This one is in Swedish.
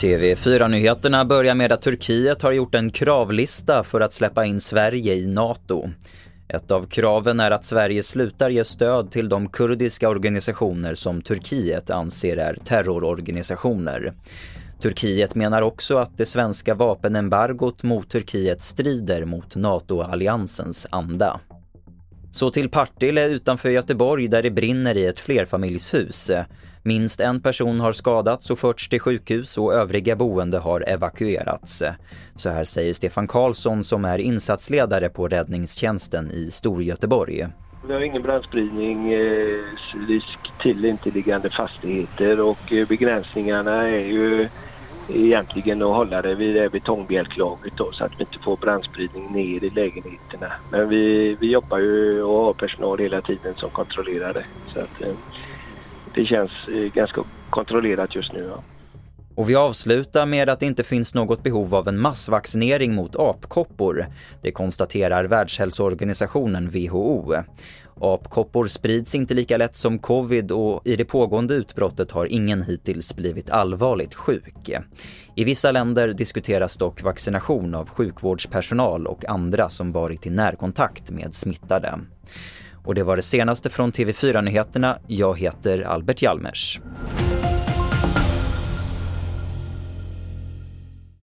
TV4-nyheterna börjar med att Turkiet har gjort en kravlista för att släppa in Sverige i NATO. Ett av kraven är att Sverige slutar ge stöd till de kurdiska organisationer som Turkiet anser är terrororganisationer. Turkiet menar också att det svenska vapenembargot mot Turkiet strider mot NATO-alliansens anda. Så till Partille utanför Göteborg där det brinner i ett flerfamiljshus. Minst en person har skadats och förts till sjukhus och övriga boende har evakuerats. Så här säger Stefan Karlsson som är insatsledare på räddningstjänsten i Storgöteborg. Vi har ingen brandspridning, eh, risk till intilliggande fastigheter och eh, begränsningarna är ju egentligen att hålla det vid det betongbjälklaget då, så att vi inte får brandspridning ner i lägenheterna. Men vi, vi jobbar ju och har personal hela tiden som kontrollerar det. Så att, eh, det känns eh, ganska kontrollerat just nu. Ja. Och vi avslutar med att det inte finns något behov av en massvaccinering mot apkoppor. Det konstaterar Världshälsoorganisationen WHO. Apkoppor sprids inte lika lätt som covid och i det pågående utbrottet har ingen hittills blivit allvarligt sjuk. I vissa länder diskuteras dock vaccination av sjukvårdspersonal och andra som varit i närkontakt med smittade. Och det var det senaste från TV4 Nyheterna. Jag heter Albert Hjalmers.